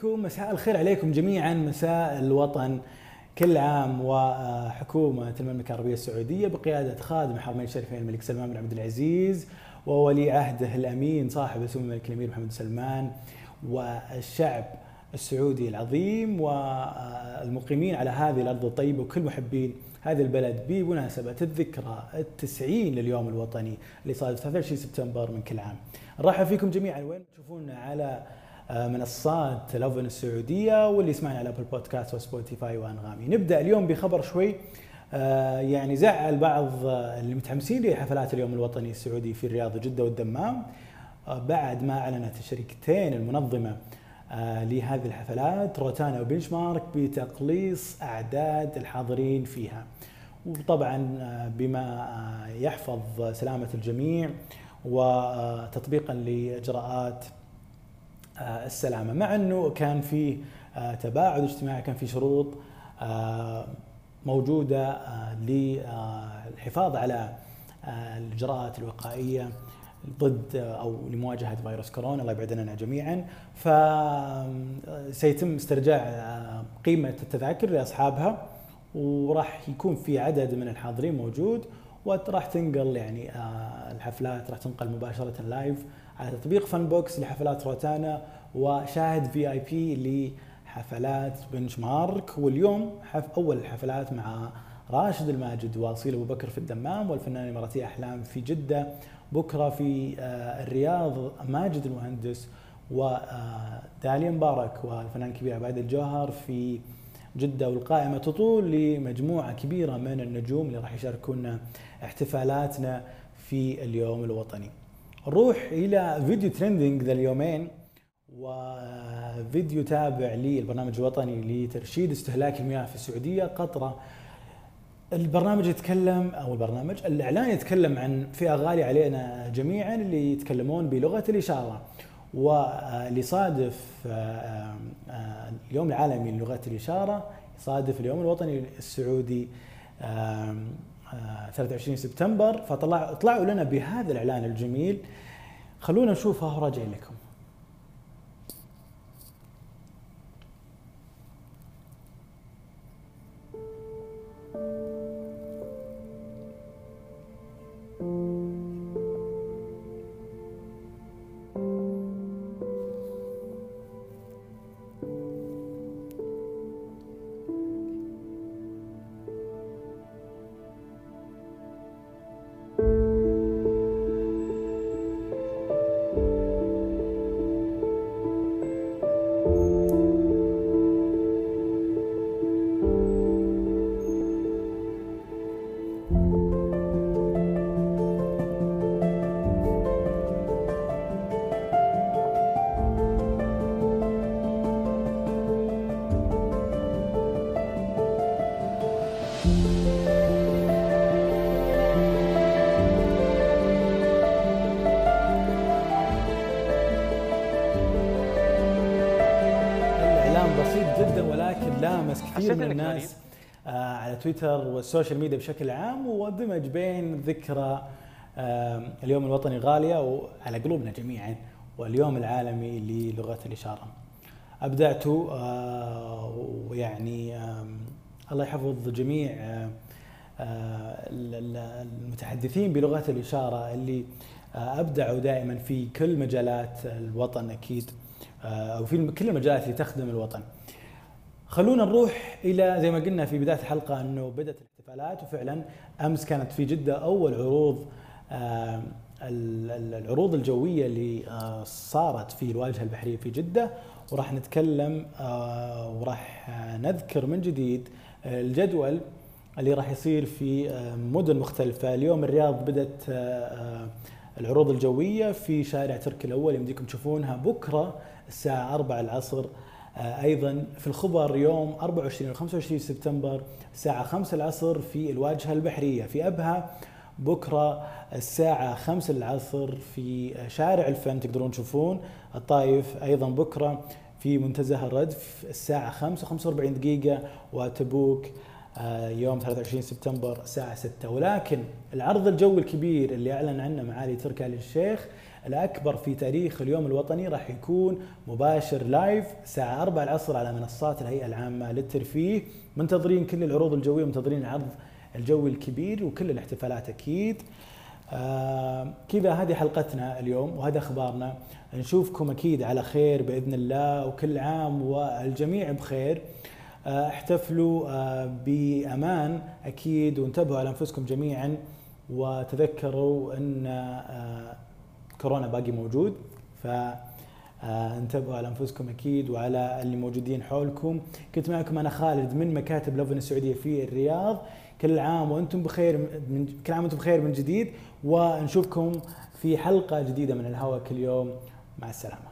فيكم مساء الخير عليكم جميعا. مساء الوطن كل عام وحكومة المملكة العربية السعودية بقيادة خادم الحرمين الشريفين الملك سلمان بن عبد العزيز وولي عهده الأمين صاحب السمو الملك الأمير محمد سلمان والشعب السعودي العظيم والمقيمين على هذه الأرض الطيبة وكل محبين هذه البلد بمناسبة الذكرى التسعين لليوم الوطني اللي صادف 23 سبتمبر من كل عام. نرحب فيكم جميعا. وين تشوفونا؟ على آه، منصات لوڤن السعودية واللي يسمعنا على Apple Podcasts و Spotify وانغامي نبدأ اليوم بخبر شوي. آه، يعني زعل بعض آه، اللي متحمسين لحفلات اليوم الوطني السعودي في الرياض وجده والدمام. بعد ما أعلنت الشركتين المنظمة لهذه الحفلات روتانا و Benchmark بتقليص أعداد الحاضرين فيها. وطبعا بما يحفظ سلامة الجميع وتطبيقا لإجراءات آه، السلامة. مع أنه كان في آه، تباعد اجتماعي كان في شروط آه، موجودة للحفاظ على الإجراءات الوقائية ضد أو لمواجهة فيروس كورونا. الله يبعد عننا جميعا فسيتم استرجاع قيمة التذاكر لأصحابها وراح يكون في عدد من الحاضرين موجود وراح تنقل يعني الحفلات راح تنقل مباشرة live على تطبيق Fann Box لحفلات روتانا وشاهد VIP لحفلات Benchmark واليوم أول الحفلات مع راشد الماجد وأصيل أبو بكر في الدمام والفنانة الاماراتيه أحلام في جدة بكرة في آه، الرياض ماجد المهندس وداليا مبارك والفنان الكبير عبادي الجوهر في جدة والقائمة تطول لمجموعة كبيرة من النجوم اللي راح يشاركونا احتفالاتنا في اليوم الوطني. نروح إلى فيديو trending ذا اليومين وفيديو تابع للبرنامج الوطني لترشيد استهلاك المياه في السعودية قطره البرنامج يتكلم أو البرنامج الإعلان يتكلم عن فئة غالية علينا جميعا اللي يتكلمون بلغة الإشارة. واللي صادف اليوم العالمي للغة الإشارة يصادف اليوم الوطني السعودي. 23 سبتمبر فطلع طلعوا لنا بهذا الإعلان الجميل. خلونا نشوفها وراجعين لكم. جدا ولكن لامس كثير من الناس آه على تويتر وال social media بشكل عام ودمج بين ذكرى آه اليوم الوطني غالية على قلوبنا جميعا واليوم العالمي للغة الإشارة. ابدعتوا آه ويعني آه الله يحفظ جميع المتحدثين بلغة الإشارة اللي آه، أبدعوا دائما في كل مجالات الوطن أكيد آه، أو في كل المجالات اللي تخدم الوطن. خلونا نروح إلى زي ما قلنا في بداية الحلقة إنه بدأت الاحتفالات وفعلا أمس كانت في جدة أول عروض آه، العروض الجوية اللي آه، صارت في الواجهه البحرية في جدة. وراح نتكلم وراح نذكر من جديد الجدول اللي راح يصير في مدن مختلفة. اليوم الرياض بدأت العروض الجوية في شارع تركي الأول يمديكم تشوفونها. بكرة الساعة 4 العصر. آه، أيضا في الخبر يوم 24 و 25 سبتمبر الساعة 5 العصر في الواجهة البحرية في أبها. بكرة الساعة 5 العصر في شارع الفن تقدرون تشوفون. الطايف أيضا بكرة في منتزه الردف الساعة 5 و 45 دقيقة وتبوك. يوم 23 سبتمبر الساعة 6 ولكن العرض الجوي الكبير اللي أعلن عنه معالي تركي آل الشيخ الأكبر في تاريخ اليوم الوطني راح يكون مباشر لايف الساعة 4 العصر على منصات الهيئة العامة للترفيه منتظرين كل العروض الجوية منتظرين العرض الجوي الكبير وكل الاحتفالات أكيد. آه كذا هذه حلقتنا اليوم وهذا أخبارنا. نشوفكم أكيد على خير بإذن الله وكل عام والجميع بخير. آه احتفلوا آه بأمان. أكيد وانتبهوا على أنفسكم جميعا وتذكروا إن آه كورونا باقي موجود. ف آه، انتبهوا على أنفسكم أكيد وعلى اللي موجودين حولكم. كنت معكم أنا خالد من مكاتب لوفن السعودية في الرياض. كل عام وأنتم بخير من كل عام وأنتم بخير من جديد. ونشوفكم في حلقة جديدة من الهواء كل يوم. مع السلامة.